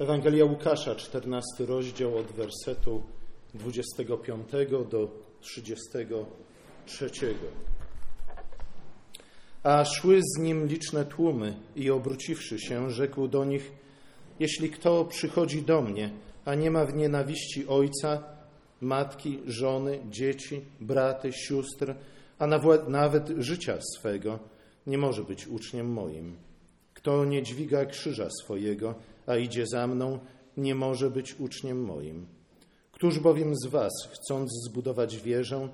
Ewangelia Łukasza, 14 rozdział od wersetu 25 do 33. A szły z nim liczne tłumy i obróciwszy się, rzekł do nich: Jeśli kto przychodzi do mnie, a nie ma w nienawiści ojca, matki, żony, dzieci, braty, sióstr, a nawet życia swego, nie może być uczniem moim. Kto nie dźwiga krzyża swojego, a idzie za mną, nie może być uczniem moim. Któż bowiem z was, chcąc zbudować wieżę,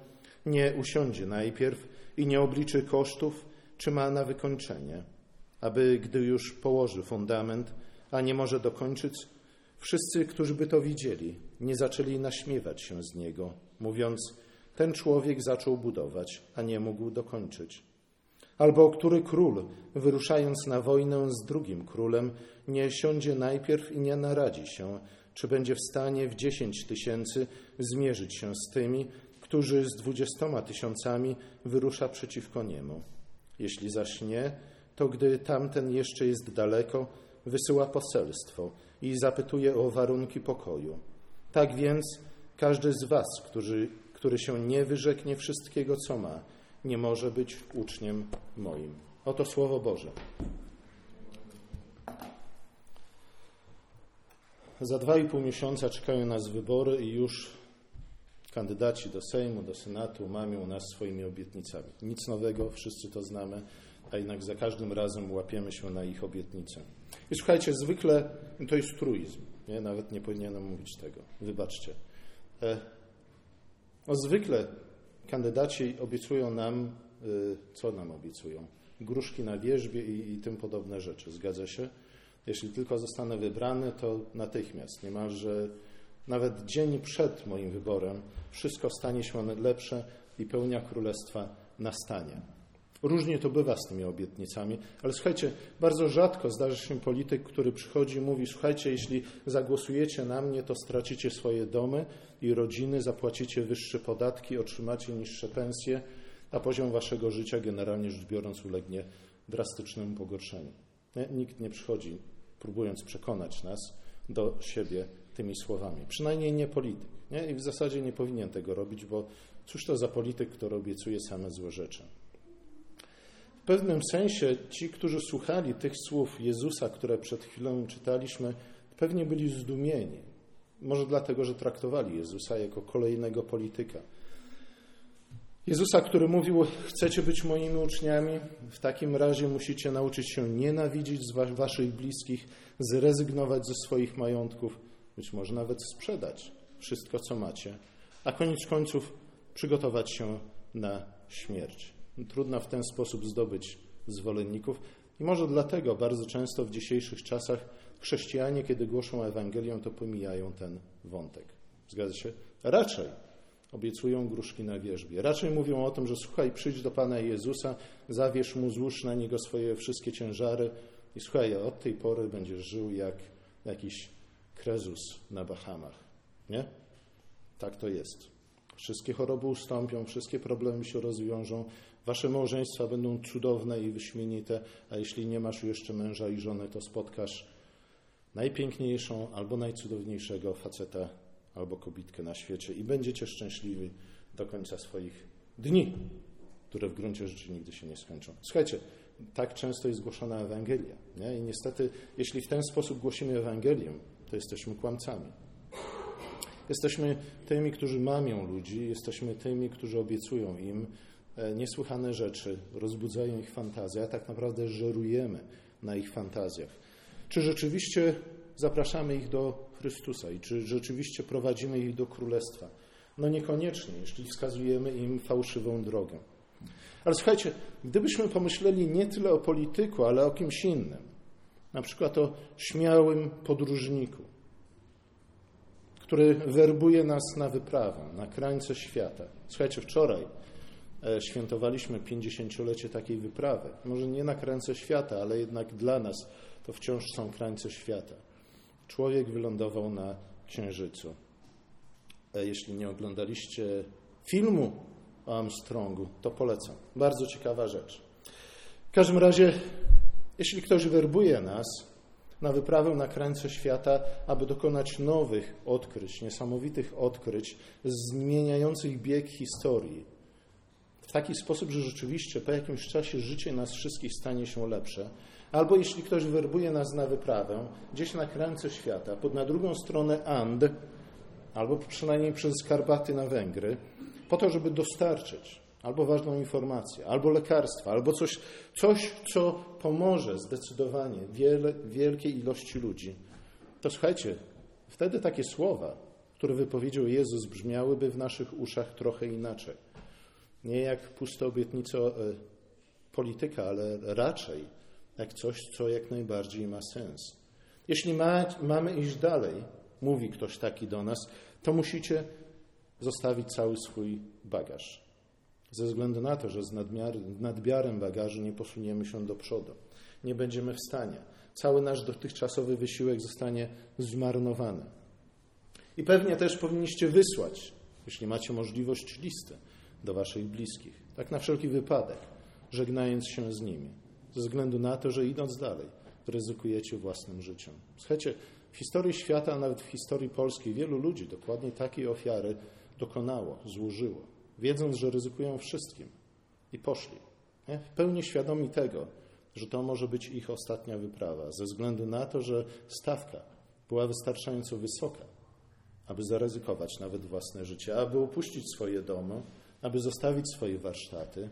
nie usiądzie najpierw i nie obliczy kosztów, czy ma na wykończenie, aby gdy już położy fundament, a nie może dokończyć, wszyscy, którzy by to widzieli, nie zaczęli naśmiewać się z niego, mówiąc: Ten człowiek zaczął budować, a nie mógł dokończyć. Albo który król, wyruszając na wojnę z drugim królem, nie siądzie najpierw i nie naradzi się, czy będzie w stanie w dziesięć tysięcy zmierzyć się z tymi, którzy z dwudziestoma tysiącami wyrusza przeciwko niemu. Jeśli zaś nie, to gdy tamten jeszcze jest daleko, wysyła poselstwo i zapytuje o warunki pokoju. Tak więc każdy z was, który, który się nie wyrzeknie wszystkiego, co ma, nie może być uczniem moim. Oto Słowo Boże. Za dwa i pół miesiąca czekają nas wybory i już kandydaci do Sejmu, do Senatu mamią nas swoimi obietnicami. Nic nowego, wszyscy to znamy, a jednak za każdym razem łapiemy się na ich obietnicę. I słuchajcie, zwykle to jest truizm. Nie? Nawet nie powinienem mówić tego. Wybaczcie. E, no, zwykle kandydaci obiecują nam, y, co nam obiecują? Gruszki na wierzbie i, i tym podobne rzeczy. Zgadza się? Jeśli tylko zostanę wybrany, to natychmiast, niemalże nawet dzień przed moim wyborem, wszystko stanie się lepsze i pełnia królestwa nastanie. Różnie to bywa z tymi obietnicami, ale słuchajcie, bardzo rzadko zdarza się polityk, który przychodzi i mówi: Słuchajcie, jeśli zagłosujecie na mnie, to stracicie swoje domy i rodziny, zapłacicie wyższe podatki, otrzymacie niższe pensje, a poziom waszego życia, generalnie rzecz biorąc, ulegnie drastycznemu pogorszeniu. Nikt nie przychodzi, próbując przekonać nas do siebie tymi słowami. Przynajmniej nie polityk. Nie? I w zasadzie nie powinien tego robić, bo cóż to za polityk, który obiecuje same złe rzeczy. W pewnym sensie ci, którzy słuchali tych słów Jezusa, które przed chwilą czytaliśmy, pewnie byli zdumieni. Może dlatego, że traktowali Jezusa jako kolejnego polityka. Jezusa, który mówił: Chcecie być moimi uczniami? W takim razie musicie nauczyć się nienawidzić z waszych bliskich, zrezygnować ze swoich majątków, być może nawet sprzedać wszystko, co macie, a koniec końców przygotować się na śmierć. Trudno w ten sposób zdobyć zwolenników i może dlatego bardzo często w dzisiejszych czasach chrześcijanie, kiedy głoszą Ewangelię, to pomijają ten wątek. Zgadza się? Raczej obiecują gruszki na wierzbie. Raczej mówią o tym, że słuchaj, przyjdź do Pana Jezusa, zawierz Mu, złóż na Niego swoje wszystkie ciężary i słuchaj, od tej pory będziesz żył jak jakiś krezus na Bahamach. Nie? Tak to jest. Wszystkie choroby ustąpią, wszystkie problemy się rozwiążą, wasze małżeństwa będą cudowne i wyśmienite, a jeśli nie masz jeszcze męża i żony, to spotkasz najpiękniejszą albo najcudowniejszego faceta albo kobitkę na świecie i będziecie szczęśliwi do końca swoich dni, które w gruncie rzeczy nigdy się nie skończą. Słuchajcie, tak często jest głoszona Ewangelia. Nie? I niestety, jeśli w ten sposób głosimy Ewangelię, to jesteśmy kłamcami. Jesteśmy tymi, którzy mamią ludzi, jesteśmy tymi, którzy obiecują im e, niesłychane rzeczy, rozbudzają ich fantazję, a tak naprawdę żerujemy na ich fantazjach. Czy rzeczywiście zapraszamy ich do Chrystusa i czy rzeczywiście prowadzimy ich do Królestwa? No niekoniecznie, jeśli wskazujemy im fałszywą drogę. Ale słuchajcie, gdybyśmy pomyśleli nie tyle o polityku, ale o kimś innym, na przykład o śmiałym podróżniku, który werbuje nas na wyprawę, na krańce świata. Słuchajcie, wczoraj e, świętowaliśmy 50-lecie takiej wyprawy. Może nie na krańce świata, ale jednak dla nas to wciąż są krańce świata. Człowiek wylądował na Księżycu. E, jeśli nie oglądaliście filmu o Armstrongu, to polecam. Bardzo ciekawa rzecz. W każdym razie, jeśli ktoś werbuje nas, na wyprawę na krańce świata, aby dokonać nowych odkryć, niesamowitych odkryć, zmieniających bieg historii. W taki sposób, że rzeczywiście po jakimś czasie życie nas wszystkich stanie się lepsze. Albo jeśli ktoś werbuje nas na wyprawę, gdzieś na krańce świata, pod na drugą stronę And, albo przynajmniej przez Karpaty na Węgry, po to, żeby dostarczyć albo ważną informację, albo lekarstwa, albo coś, coś co pomoże zdecydowanie wiele, wielkiej ilości ludzi, to słuchajcie, wtedy takie słowa, które wypowiedział Jezus, brzmiałyby w naszych uszach trochę inaczej. Nie jak puste obietnice e, polityka, ale raczej jak coś, co jak najbardziej ma sens. Jeśli ma, mamy iść dalej, mówi ktoś taki do nas, to musicie zostawić cały swój bagaż. Ze względu na to, że z nadmiarem bagażu nie posuniemy się do przodu. Nie będziemy w stanie. Cały nasz dotychczasowy wysiłek zostanie zmarnowany. I pewnie też powinniście wysłać, jeśli macie możliwość, listy do waszych bliskich. Tak na wszelki wypadek, żegnając się z nimi. Ze względu na to, że idąc dalej, ryzykujecie własnym życiem. Słuchajcie, w historii świata, a nawet w historii Polski, wielu ludzi dokładnie takiej ofiary dokonało, złożyło, wiedząc, że ryzykują wszystkim i poszli. Nie? W pełni świadomi tego, że to może być ich ostatnia wyprawa, ze względu na to, że stawka była wystarczająco wysoka, aby zaryzykować nawet własne życie, aby opuścić swoje domy, aby zostawić swoje warsztaty,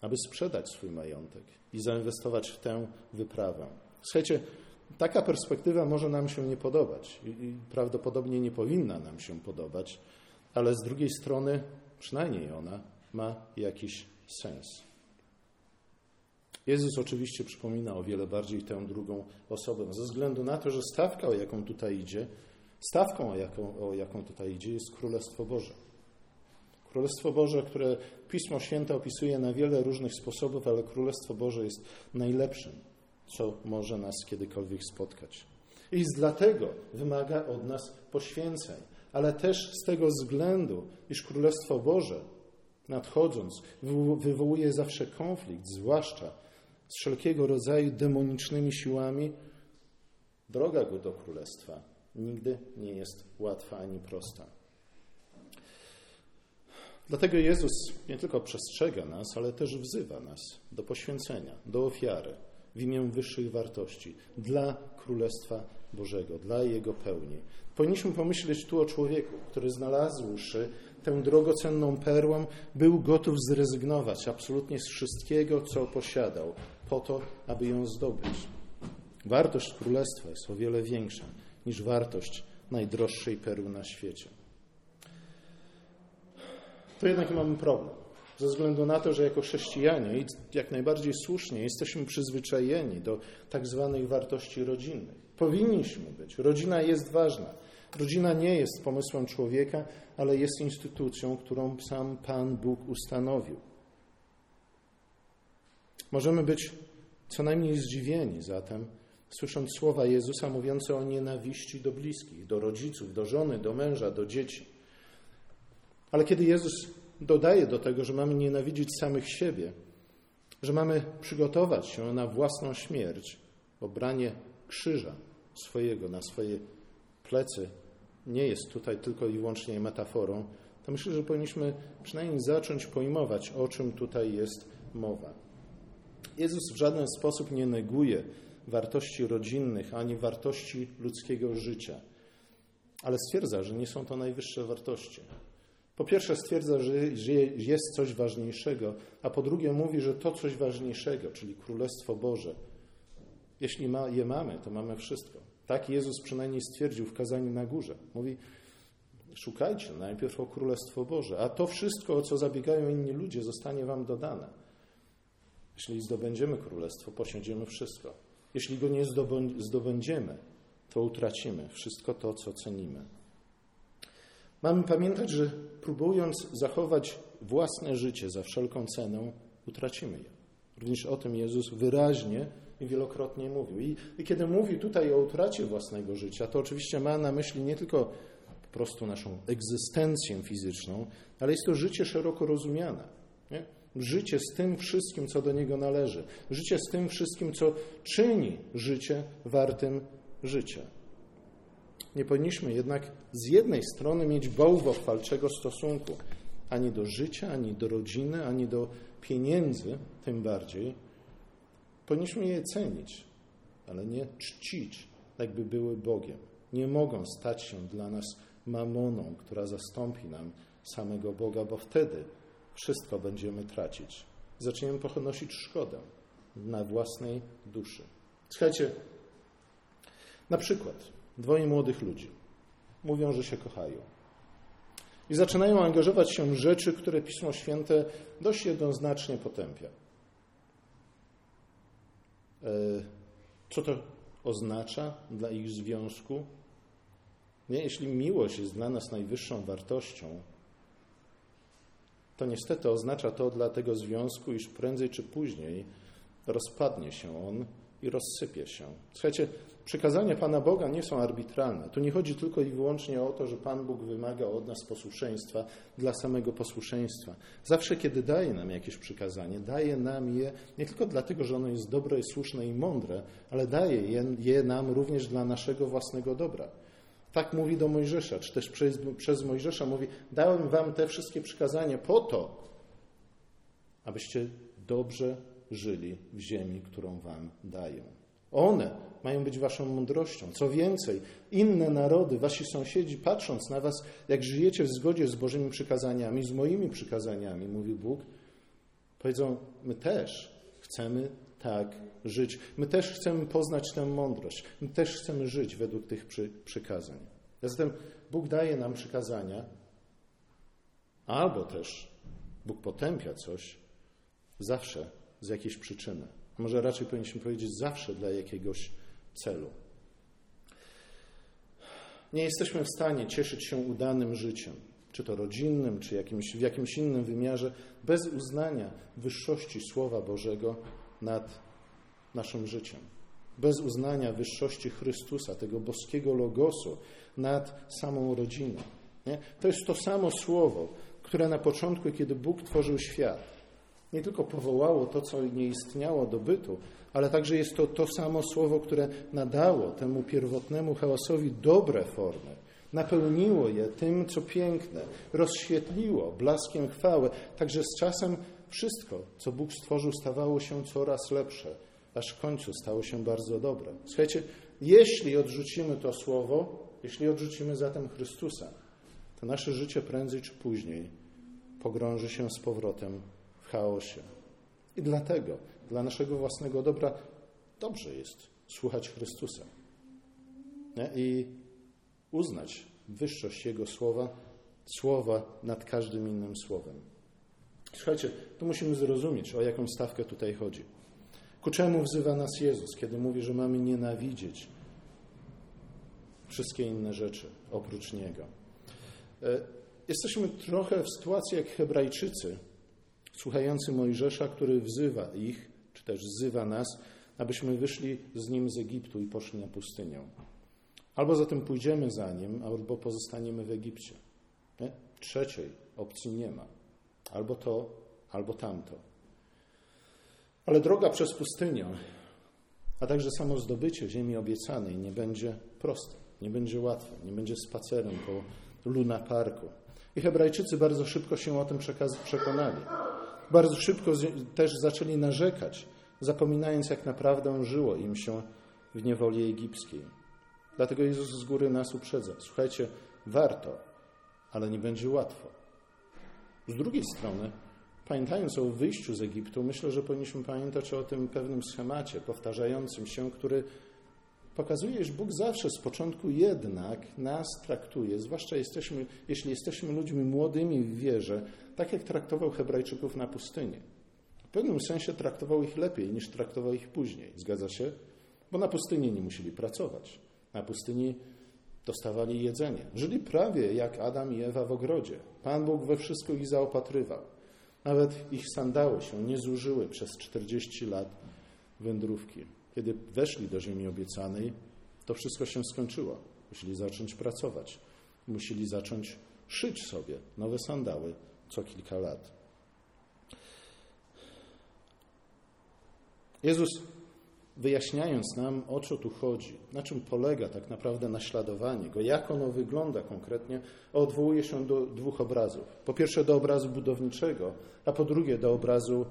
aby sprzedać swój majątek i zainwestować w tę wyprawę. Słuchajcie, taka perspektywa może nam się nie podobać i prawdopodobnie nie powinna nam się podobać, ale z drugiej strony, przynajmniej ona ma jakiś sens. Jezus oczywiście przypomina o wiele bardziej tę drugą osobę, ze względu na to, że stawka, o jaką tutaj idzie, stawką, o jaką, o jaką tutaj idzie, jest Królestwo Boże. Królestwo Boże, które Pismo Święte opisuje na wiele różnych sposobów, ale Królestwo Boże jest najlepszym, co może nas kiedykolwiek spotkać. I dlatego wymaga od nas poświęceń, ale też z tego względu, iż Królestwo Boże nadchodząc wywołuje zawsze konflikt, zwłaszcza z wszelkiego rodzaju demonicznymi siłami, droga go do Królestwa nigdy nie jest łatwa ani prosta. Dlatego Jezus nie tylko przestrzega nas, ale też wzywa nas do poświęcenia, do ofiary w imię wyższych wartości dla Królestwa Bożego, dla Jego pełni. Powinniśmy pomyśleć tu o człowieku, który znalazłszy tę drogocenną perłę, był gotów zrezygnować absolutnie z wszystkiego, co posiadał, po to, aby ją zdobyć. Wartość Królestwa jest o wiele większa niż wartość najdroższej perły na świecie. To jednak mamy problem. Ze względu na to, że jako chrześcijanie i jak najbardziej słusznie jesteśmy przyzwyczajeni do tak zwanych wartości rodzinnych. Powinniśmy być. Rodzina jest ważna. Rodzina nie jest pomysłem człowieka, ale jest instytucją, którą sam Pan Bóg ustanowił. Możemy być co najmniej zdziwieni zatem, słysząc słowa Jezusa mówiące o nienawiści do bliskich, do rodziców, do żony, do męża, do dzieci. Ale kiedy Jezus dodaje do tego, że mamy nienawidzić samych siebie, że mamy przygotować się na własną śmierć, obranie krzyża swojego na swoje plecy, nie jest tutaj tylko i wyłącznie metaforą, to myślę, że powinniśmy przynajmniej zacząć pojmować, o czym tutaj jest mowa. Jezus w żaden sposób nie neguje wartości rodzinnych ani wartości ludzkiego życia, ale stwierdza, że nie są to najwyższe wartości. Po pierwsze stwierdza, że jest coś ważniejszego, a po drugie mówi, że to coś ważniejszego, czyli Królestwo Boże, jeśli ma, je mamy, to mamy wszystko. Tak Jezus przynajmniej stwierdził w kazaniu na górze. Mówi, szukajcie najpierw o Królestwo Boże, a to wszystko, o co zabiegają inni ludzie, zostanie wam dodane. Jeśli zdobędziemy Królestwo, posiądziemy wszystko. Jeśli go nie zdobędziemy, to utracimy wszystko to, co cenimy. Mamy pamiętać, że próbując zachować własne życie za wszelką cenę, utracimy je. Również o tym Jezus wyraźnie i wielokrotnie mówił. I, I, kiedy mówi tutaj o utracie własnego życia, to oczywiście ma na myśli nie tylko po prostu naszą egzystencję fizyczną, ale jest to życie szeroko rozumiane. Nie? Życie z tym wszystkim, co do niego należy. Życie z tym wszystkim, co czyni życie wartym życie. Nie powinniśmy jednak z jednej strony mieć bałwochwalczego stosunku ani do życia, ani do rodziny, ani do pieniędzy, tym bardziej. Powinniśmy je cenić, ale nie czcić, jakby były Bogiem. Nie mogą stać się dla nas mamoną, która zastąpi nam samego Boga, bo wtedy wszystko będziemy tracić. Zaczniemy ponosić szkodę na własnej duszy. Słuchajcie, na przykład dwoje młodych ludzi mówią, że się kochają. I zaczynają angażować się w rzeczy, które Pismo Święte dość jednoznacznie potępia. E, co to oznacza dla ich związku? Nie, jeśli miłość jest dla nas najwyższą wartością, to niestety oznacza to dla tego związku, iż prędzej czy później rozpadnie się on i rozsypie się. Słuchajcie, przykazania Pana Boga nie są arbitralne. Tu nie chodzi tylko i wyłącznie o to, że Pan Bóg wymaga od nas posłuszeństwa dla samego posłuszeństwa. Zawsze, kiedy daje nam jakieś przykazanie, daje nam je nie tylko dlatego, że ono jest dobre, słuszne i mądre, ale daje je, je nam również dla naszego własnego dobra. Tak mówi do Mojżesza, czy też przez, przez Mojżesza mówi: Dałem wam te wszystkie przykazania po to, abyście dobrze żyli w ziemi, którą wam dają. One mają być waszą mądrością. Co więcej, inne narody, wasi sąsiedzi, patrząc na was, jak żyjecie w zgodzie z Bożymi przykazaniami, z moimi przykazaniami, mówi Bóg, powiedzą: My też chcemy tak żyć. My też chcemy poznać tę mądrość. My też chcemy żyć według tych przy, przykazań. Zatem Bóg daje nam przykazania, albo też Bóg potępia coś zawsze z jakiejś przyczyny. Może raczej powinniśmy powiedzieć zawsze dla jakiegoś celu. Nie jesteśmy w stanie cieszyć się udanym życiem, czy to rodzinnym, czy jakimś, w jakimś innym wymiarze, bez uznania wyższości Słowa Bożego nad naszym życiem. Bez uznania wyższości Chrystusa, tego boskiego logosu nad samą rodziną. Nie? To jest to samo słowo, które na początku, kiedy Bóg tworzył świat, nie tylko powołało to, co nie istniało do bytu, ale także jest to to samo słowo, które nadało temu pierwotnemu chaosowi dobre formy, napełniło je tym, co piękne, rozświetliło blaskiem chwały. Także z czasem wszystko, co Bóg stworzył, stawało się coraz lepsze, aż w końcu stało się bardzo dobre. Słuchajcie, jeśli odrzucimy to słowo, jeśli odrzucimy zatem Chrystusa, to nasze życie prędzej czy później pogrąży się z powrotem chaosie. I dlatego, dla naszego własnego dobra, dobrze jest słuchać Chrystusa nie? i uznać wyższość Jego słowa, słowa nad każdym innym słowem. Słuchajcie, tu musimy zrozumieć, o jaką stawkę tutaj chodzi. Ku czemu wzywa nas Jezus, kiedy mówi, że mamy nienawidzieć wszystkie inne rzeczy oprócz Niego? E, jesteśmy trochę w sytuacji jak Hebrajczycy, słuchający Mojżesza, który wzywa ich, czy też wzywa nas, abyśmy wyszli z nim z Egiptu i poszli na pustynię. Albo zatem pójdziemy za nim, albo pozostaniemy w Egipcie. Nie? Trzeciej opcji nie ma. Albo to, albo tamto. Ale droga przez pustynię, a także samo zdobycie ziemi obiecanej nie będzie proste, nie będzie łatwe, nie będzie spacerem po Luna Parku. I Hebrajczycy bardzo szybko się o tym przekonali. Bardzo szybko też zaczęli narzekać, zapominając, jak naprawdę żyło im się w niewoli egipskiej. Dlatego Jezus z góry nas uprzedza. Słuchajcie, warto, ale nie będzie łatwo. Z drugiej strony, pamiętając o wyjściu z Egiptu, myślę, że powinniśmy pamiętać o tym pewnym schemacie powtarzającym się, który pokazuje, iż Bóg zawsze z początku jednak nas traktuje, zwłaszcza jesteśmy, jeśli jesteśmy ludźmi młodymi w wierze, tak jak traktował Hebrajczyków na pustyni. W pewnym sensie traktował ich lepiej niż traktował ich później. Zgadza się? Bo na pustyni nie musieli pracować. Na pustyni dostawali jedzenie. Żyli prawie jak Adam i Ewa w ogrodzie. Pan Bóg we wszystko ich zaopatrywał. Nawet ich sandały się nie zużyły przez 40 lat wędrówki. Kiedy weszli do ziemi obiecanej, to wszystko się skończyło. Musieli zacząć pracować. Musieli zacząć szyć sobie nowe sandały co kilka lat. Jezus wyjaśniając nam, o co tu chodzi, na czym polega tak naprawdę naśladowanie go, jak ono wygląda konkretnie, odwołuje się do dwóch obrazów. Po pierwsze do obrazu budowniczego, a po drugie do obrazu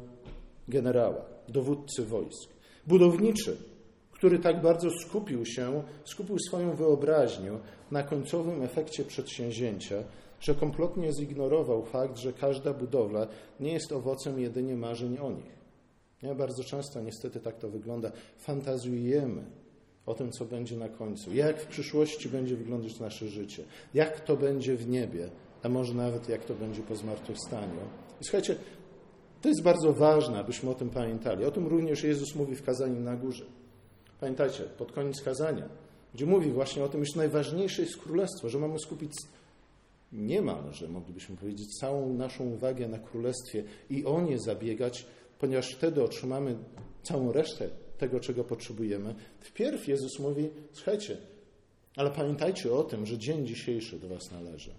generała, dowódcy wojsk. Budowniczy, który tak bardzo skupił się, skupił swoją wyobraźnię na końcowym efekcie przedsięwzięcia, że kompletnie zignorował fakt, że każda budowla nie jest owocem jedynie marzeń o nich. Ja bardzo często niestety tak to wygląda. Fantazjujemy o tym, co będzie na końcu, jak w przyszłości będzie wyglądać nasze życie, jak to będzie w niebie, a może nawet jak to będzie po zmartwychwstaniu. I słuchajcie, to jest bardzo ważne, abyśmy o tym pamiętali. O tym również Jezus mówi w kazaniu na górze. Pamiętajcie, pod koniec kazania, gdzie mówi właśnie o tym, iż najważniejsze jest królestwo, że mamy skupić niemalże, moglibyśmy powiedzieć, całą naszą uwagę na królestwie i o nie zabiegać, ponieważ wtedy otrzymamy całą resztę tego, czego potrzebujemy. Wpierw Jezus mówi: Słuchajcie, ale pamiętajcie o tym, że dzień dzisiejszy do Was należy.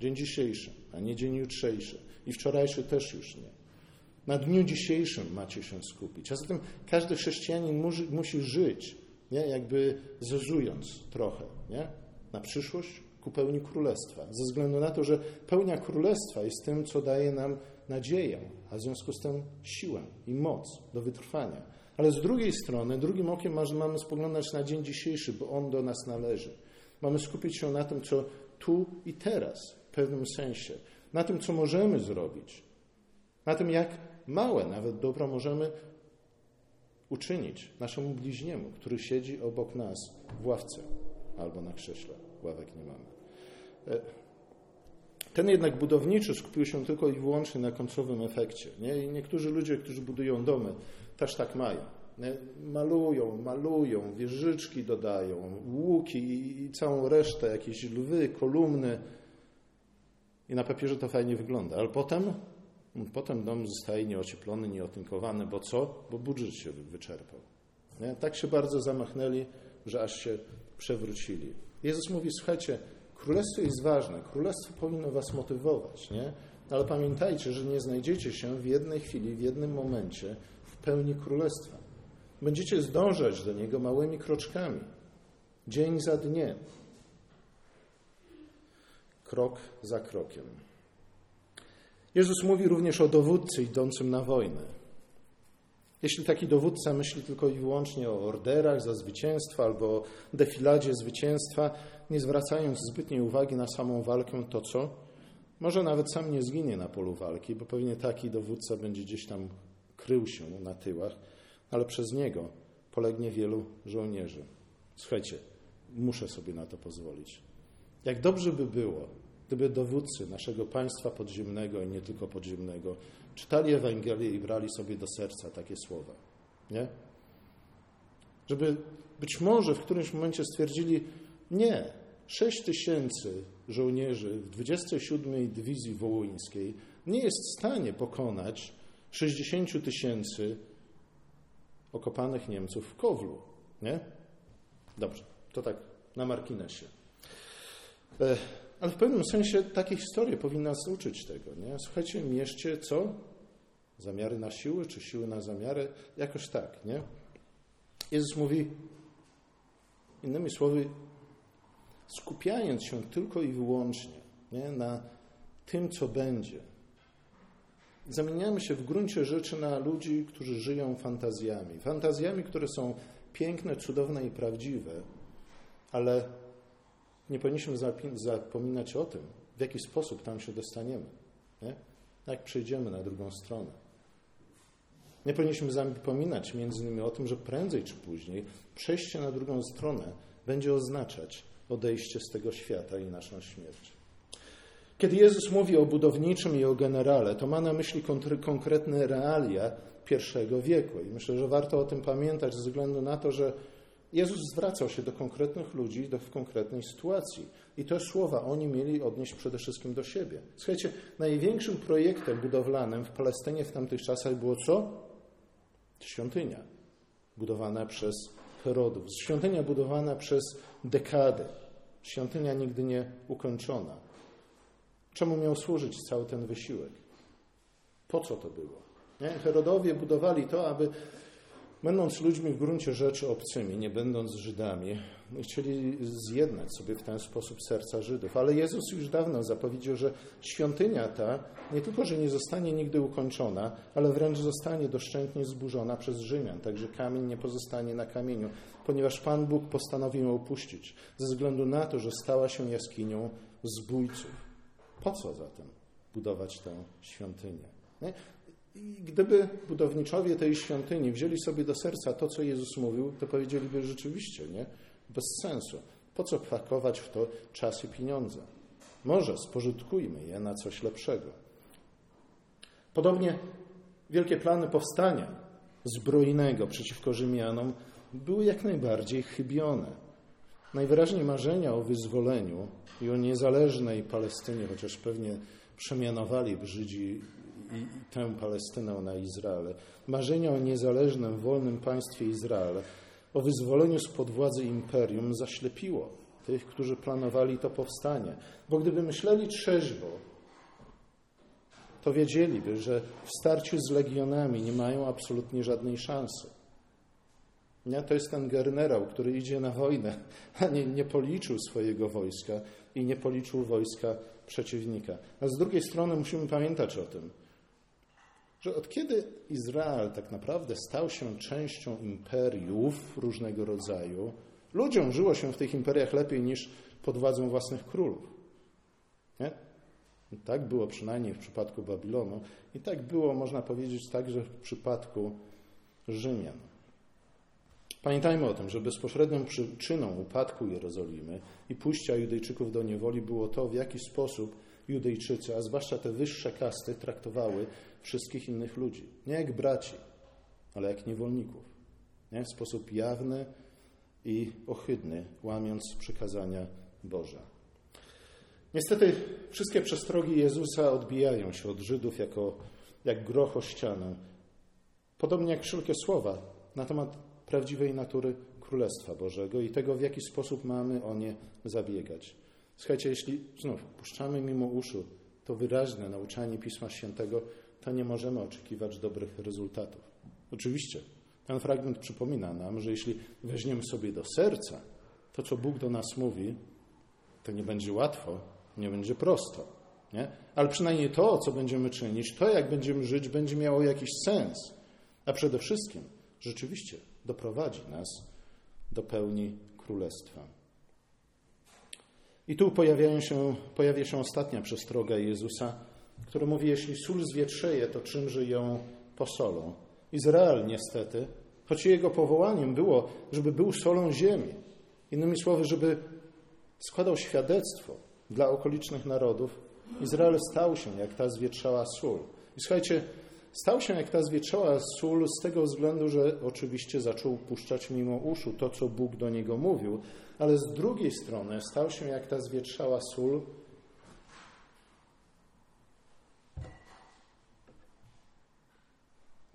Dzień dzisiejszy, a nie dzień jutrzejszy. I wczorajszy też już nie. Na dniu dzisiejszym macie się skupić. A zatem każdy chrześcijanin musi, musi żyć, nie? jakby zezując trochę nie? na przyszłość ku pełni królestwa. Ze względu na to, że pełnia królestwa jest tym, co daje nam nadzieję, a w związku z tym siłę i moc do wytrwania. Ale z drugiej strony, drugim okiem mamy spoglądać na dzień dzisiejszy, bo on do nas należy. Mamy skupić się na tym, co tu i teraz, w pewnym sensie, na tym, co możemy zrobić, na tym, jak małe nawet dobro możemy uczynić naszemu bliźniemu, który siedzi obok nas w ławce albo na krześle. Ławek nie mamy. E, ten jednak budowniczy skupił się tylko i wyłącznie na końcowym efekcie. Nie? I niektórzy ludzie, którzy budują domy, też tak mają. Nie? Malują, malują, wieżyczki dodają, łuki i całą resztę, jakieś lwy, kolumny. I na papierze to fajnie wygląda. Ale potem, potem dom zostaje nieocieplony, nieotynkowany. Bo co? Bo budżet się wyczerpał. Nie? Tak się bardzo zamachnęli, że aż się przewrócili. Jezus mówi, słuchajcie, Królestwo jest ważne, królestwo powinno was motywować, nie? Ale pamiętajcie, że nie znajdziecie się w jednej chwili, w jednym momencie w pełni królestwa. Będziecie zdążać do niego małymi kroczkami, dzień za dniem, krok za krokiem. Jezus mówi również o dowódcy idącym na wojnę. Jeśli taki dowódca myśli tylko i wyłącznie o orderach za zwycięstwa albo o defiladzie zwycięstwa, nie zwracając zbytniej uwagi na samą walkę, to co? Może nawet sam nie zginie na polu walki, bo pewnie taki dowódca będzie gdzieś tam krył się na tyłach, ale przez niego polegnie wielu żołnierzy. Słuchajcie, muszę sobie na to pozwolić. Jak dobrze by było, gdyby dowódcy naszego państwa podziemnego i nie tylko podziemnego czytali Ewangelię i brali sobie do serca takie słowa. Nie? Żeby być może w którymś momencie stwierdzili, nie, 6 tysięcy żołnierzy w 27 Dywizji Wołyńskiej nie jest w stanie pokonać 60 tysięcy okopanych Niemców w Kowlu. Nie? Dobrze, to tak na marginesie. Ale w pewnym sensie takie historie powinny nas uczyć tego. Nie? Słuchajcie, mierzcie co? Zamiary na siły, czy siły na zamiary? Jakoś tak, nie? Jezus mówi, innymi słowy, skupiając się tylko i wyłącznie nie, na tym, co będzie, zamieniamy się w gruncie rzeczy na ludzi, którzy żyją fantazjami. Fantazjami, które są piękne, cudowne i prawdziwe, ale nie powinniśmy zapominać o tym, w jaki sposób tam się dostaniemy. Nie? Jak przejdziemy na drugą stronę. Nie powinniśmy zapominać między innymi o tym, że prędzej czy później przejście na drugą stronę będzie oznaczać odejście z tego świata i naszą śmierć. Kiedy Jezus mówi o budowniczym i o generale, to ma na myśli konkretne realia pierwszego wieku. I myślę, że warto o tym pamiętać ze względu na to, że Jezus zwracał się do konkretnych ludzi do, w konkretnej sytuacji. I te słowa oni mieli odnieść przede wszystkim do siebie. Słuchajcie, największym projektem budowlanym w Palestynie w tamtych czasach było co? Świątynia. Budowana przez Herodów. Świątynia budowana przez dekady. Świątynia nigdy nie ukończona. Czemu miał służyć cały ten wysiłek? Po co to było? Nie? Herodowie budowali to, aby będąc ludźmi w gruncie rzeczy obcymi, nie będąc Żydami, chcieli zjednać sobie w ten sposób serca Żydów. Ale Jezus już dawno zapowiedział, że świątynia ta nie tylko, że nie zostanie nigdy ukończona, ale wręcz zostanie doszczętnie zburzona przez Rzymian. Także kamień nie pozostanie na kamieniu, ponieważ Pan Bóg postanowił ją opuścić ze względu na to, że stała się jaskinią zbójców. Po co zatem budować tę świątynię? I gdyby budowniczowie tej świątyni wzięli sobie do serca to, co Jezus mówił, to powiedzieliby rzeczywiście, nie? Bez sensu. Po co pakować w to czas i pieniądze? Może spożytkujmy je na coś lepszego. Podobnie wielkie plany powstania zbrojnego przeciwko Rzymianom były jak najbardziej chybione. Najwyraźniej marzenia o wyzwoleniu i o niezależnej Palestynie, chociaż pewnie przemianowali Żydzi i tę Palestynę na Izrael. Marzenia o niezależnym, wolnym państwie Izrael, o wyzwoleniu spod władzy imperium zaślepiło tych, którzy planowali to powstanie. Bo gdyby myśleli trzeźwo, to wiedzieliby, że w starciu z legionami nie mają absolutnie żadnej szansy. Nie? To jest ten generał, który idzie na wojnę, a nie, nie policzył swojego wojska i nie policzył wojska przeciwnika. A z drugiej strony musimy pamiętać o tym, że od kiedy Izrael tak naprawdę stał się częścią imperiów różnego rodzaju, ludziom żyło się w tych imperiach lepiej niż pod władzą własnych królów. Nie? Tak było przynajmniej w przypadku Babilonu i tak było, można powiedzieć, także w przypadku Rzymian. Pamiętajmy o tym, że bezpośrednią przyczyną upadku Jerozolimy i pójścia Judejczyków do niewoli było to, w jaki sposób Judejczycy, a zwłaszcza te wyższe kasty, traktowały wszystkich innych ludzi. Nie jak braci, ale jak niewolników. Nie? W sposób jawny i ohydny, łamiąc przykazania Boże. Niestety wszystkie przestrogi Jezusa odbijają się od Żydów jako jak groch o ścianę. Podobnie jak wszelkie słowa na temat prawdziwej natury Królestwa Bożego i tego, w jaki sposób mamy o nie zabiegać. Słuchajcie, jeśli znów puszczamy mimo uszu to wyraźne nauczanie Pisma Świętego, to nie możemy oczekiwać dobrych rezultatów. Oczywiście, ten fragment przypomina nam, że jeśli weźmiemy sobie do serca to, co Bóg do nas mówi, to nie będzie łatwo, nie będzie prosto. Nie? Ale przynajmniej to, co będziemy czynić, to, jak będziemy żyć, będzie miało jakiś sens. A przede wszystkim rzeczywiście doprowadzi nas do pełni królestwa. I tu pojawiają się, pojawia się ostatnia przestroga Jezusa, która mówi, jeśli sól zwietrzeje, to czymże ją posolą. Izrael niestety, choć jego powołaniem było, żeby był solą ziemi, innymi słowy, żeby składał świadectwo dla okolicznych narodów, Izrael stał się jak ta zwietrzała sól. I słuchajcie, stał się jak ta zwietrzała sól z tego względu, że oczywiście zaczął puszczać mimo uszu to, co Bóg do niego mówił, ale z drugiej strony stał się jak ta zwietrzała sól,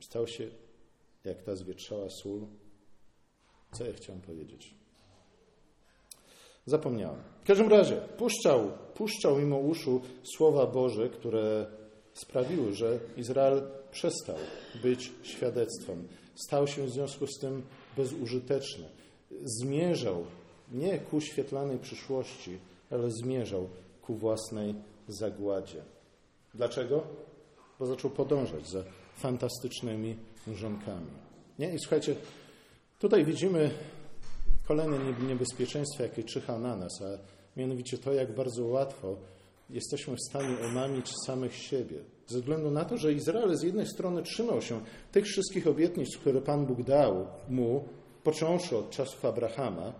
stał się jak ta zwietrzała sól. Co ja chciałem powiedzieć? Zapomniałem. W każdym razie puszczał, puszczał mimo uszu słowa Boże, które sprawiły, że Izrael przestał być świadectwem. Stał się w związku z tym bezużyteczny. Zmierzał nie ku świetlanej przyszłości, ale zmierzał ku własnej zagładzie. Dlaczego? Bo zaczął podążać za fantastycznymi mrzonkami. Nie? I słuchajcie, tutaj widzimy kolejne niebezpieczeństwo, jakie czyha na nas, a mianowicie to, jak bardzo łatwo jesteśmy w stanie omamić samych siebie. Ze względu na to, że Izrael z jednej strony trzymał się tych wszystkich obietnic, które Pan Bóg dał mu, począwszy od czasów Abrahama,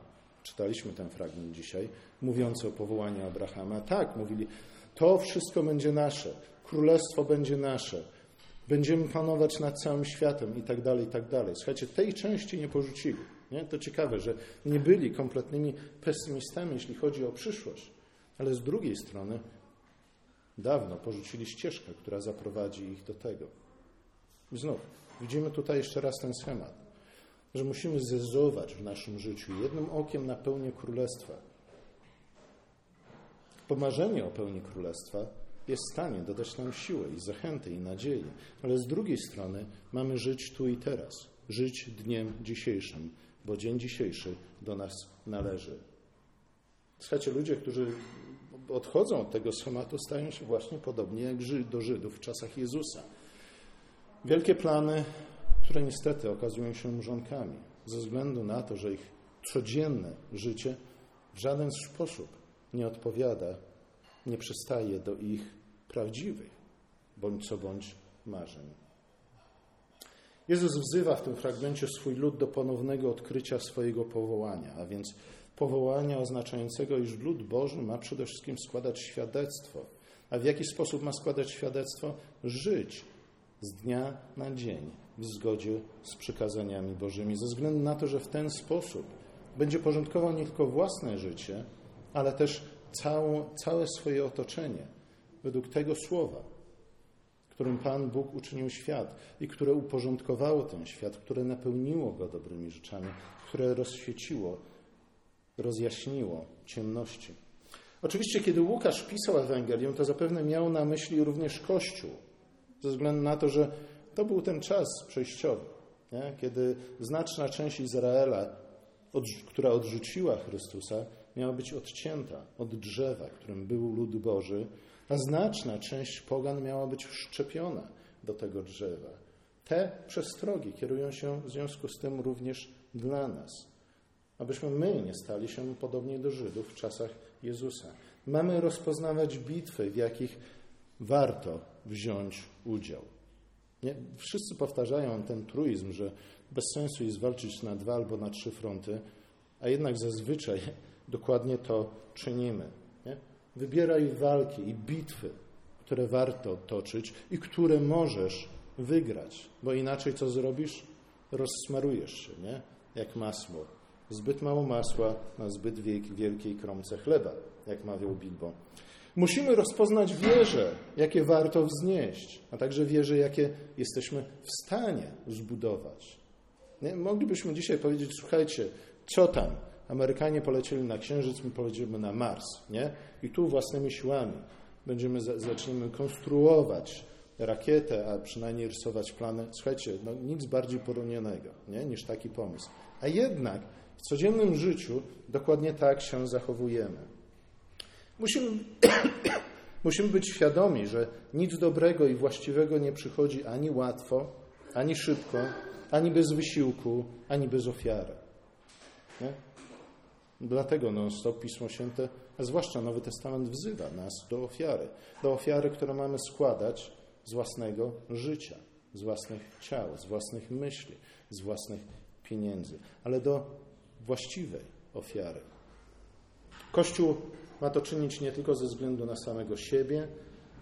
czytaliśmy ten fragment dzisiaj, mówiący o powołaniu Abrahama. Tak, mówili, to wszystko będzie nasze, królestwo będzie nasze, będziemy panować nad całym światem i tak dalej, i tak dalej. Słuchajcie, tej części nie porzucili. Nie? To ciekawe, że nie byli kompletnymi pesymistami, jeśli chodzi o przyszłość, ale z drugiej strony dawno porzucili ścieżkę, która zaprowadzi ich do tego. I znów widzimy tutaj jeszcze raz ten schemat, że musimy zezować w naszym życiu jednym okiem na pełnię królestwa. Pomarzenie o pełni królestwa jest w stanie dodać nam siłę i zachęty i nadziei, ale z drugiej strony mamy żyć tu i teraz żyć dniem dzisiejszym, bo dzień dzisiejszy do nas należy. Słuchajcie, ludzie, którzy odchodzą od tego schematu, stają się właśnie podobni jak do Żydów w czasach Jezusa. Wielkie plany, które niestety okazują się mrzonkami, ze względu na to, że ich codzienne życie w żaden sposób nie odpowiada, nie przystaje do ich prawdziwych bądź co bądź marzeń. Jezus wzywa w tym fragmencie swój lud do ponownego odkrycia swojego powołania, a więc powołania oznaczającego, iż lud Boży ma przede wszystkim składać świadectwo. A w jaki sposób ma składać świadectwo? Żyć z dnia na dzień w zgodzie z przykazaniami Bożymi, ze względu na to, że w ten sposób będzie porządkował nie tylko własne życie, ale też całą, całe swoje otoczenie według tego słowa, którym Pan Bóg uczynił świat i które uporządkowało ten świat, które napełniło go dobrymi rzeczami, które rozświeciło, rozjaśniło ciemności. Oczywiście, kiedy Łukasz pisał Ewangelię, to zapewne miał na myśli również Kościół, ze względu na to, że to był ten czas przejściowy, nie? kiedy znaczna część Izraela, która odrzuciła Chrystusa, miała być odcięta od drzewa, którym był lud Boży, a znaczna część pogan miała być wszczepiona do tego drzewa. Te przestrogi kierują się w związku z tym również dla nas, abyśmy my nie stali się podobnie do Żydów w czasach Jezusa. Mamy rozpoznawać bitwy, w jakich warto wziąć udział. Nie? Wszyscy powtarzają ten truizm, że bez sensu jest walczyć na dwa albo na trzy fronty, a jednak zazwyczaj dokładnie to czynimy. Nie? Wybieraj walki i bitwy, które warto toczyć i które możesz wygrać, bo inaczej co zrobisz? Rozsmarujesz się, nie? Jak masło. Zbyt mało masła na zbyt wielkiej kromce chleba, jak mawiał Bilbo. Musimy rozpoznać wieże, jakie warto wznieść, a także wieże, jakie jesteśmy w stanie zbudować. Nie? Moglibyśmy dzisiaj powiedzieć, słuchajcie, co tam? Amerykanie polecieli na Księżyc, my polecimy na Mars, nie? I tu własnymi siłami będziemy zaczniemy konstruować rakietę, a przynajmniej rysować plany. Słuchajcie, no nic bardziej poronionego, nie? niż taki pomysł. A jednak w codziennym życiu dokładnie tak się zachowujemy. Musimy, musimy być świadomi, że nic dobrego i właściwego nie przychodzi ani łatwo, ani szybko, ani bez wysiłku, ani bez ofiary. Nie? Dlatego non-stop Pismo Święte, a zwłaszcza Nowy Testament wzywa nas do ofiary. Do ofiary, które mamy składać z własnego życia, z własnych ciał, z własnych myśli, z własnych pieniędzy, ale do właściwej ofiary. Kościół ma to czynić nie tylko ze względu na samego siebie,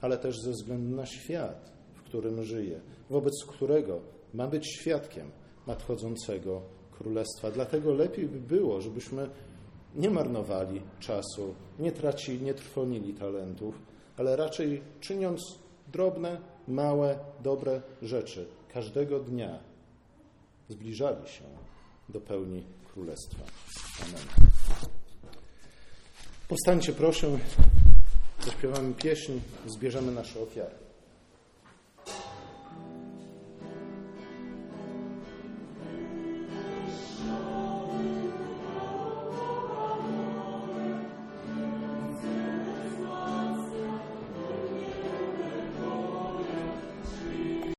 ale też ze względu na świat, w którym żyje, wobec którego ma być świadkiem nadchodzącego królestwa. Dlatego lepiej by było, żebyśmy nie marnowali czasu, nie tracili, nie trwonili talentów, ale raczej czyniąc drobne, małe, dobre rzeczy każdego dnia zbliżali się do pełni Królestwa. Amen. Powstańcie proszę, zaśpiewamy pieśń, zbierzemy nasze ofiary.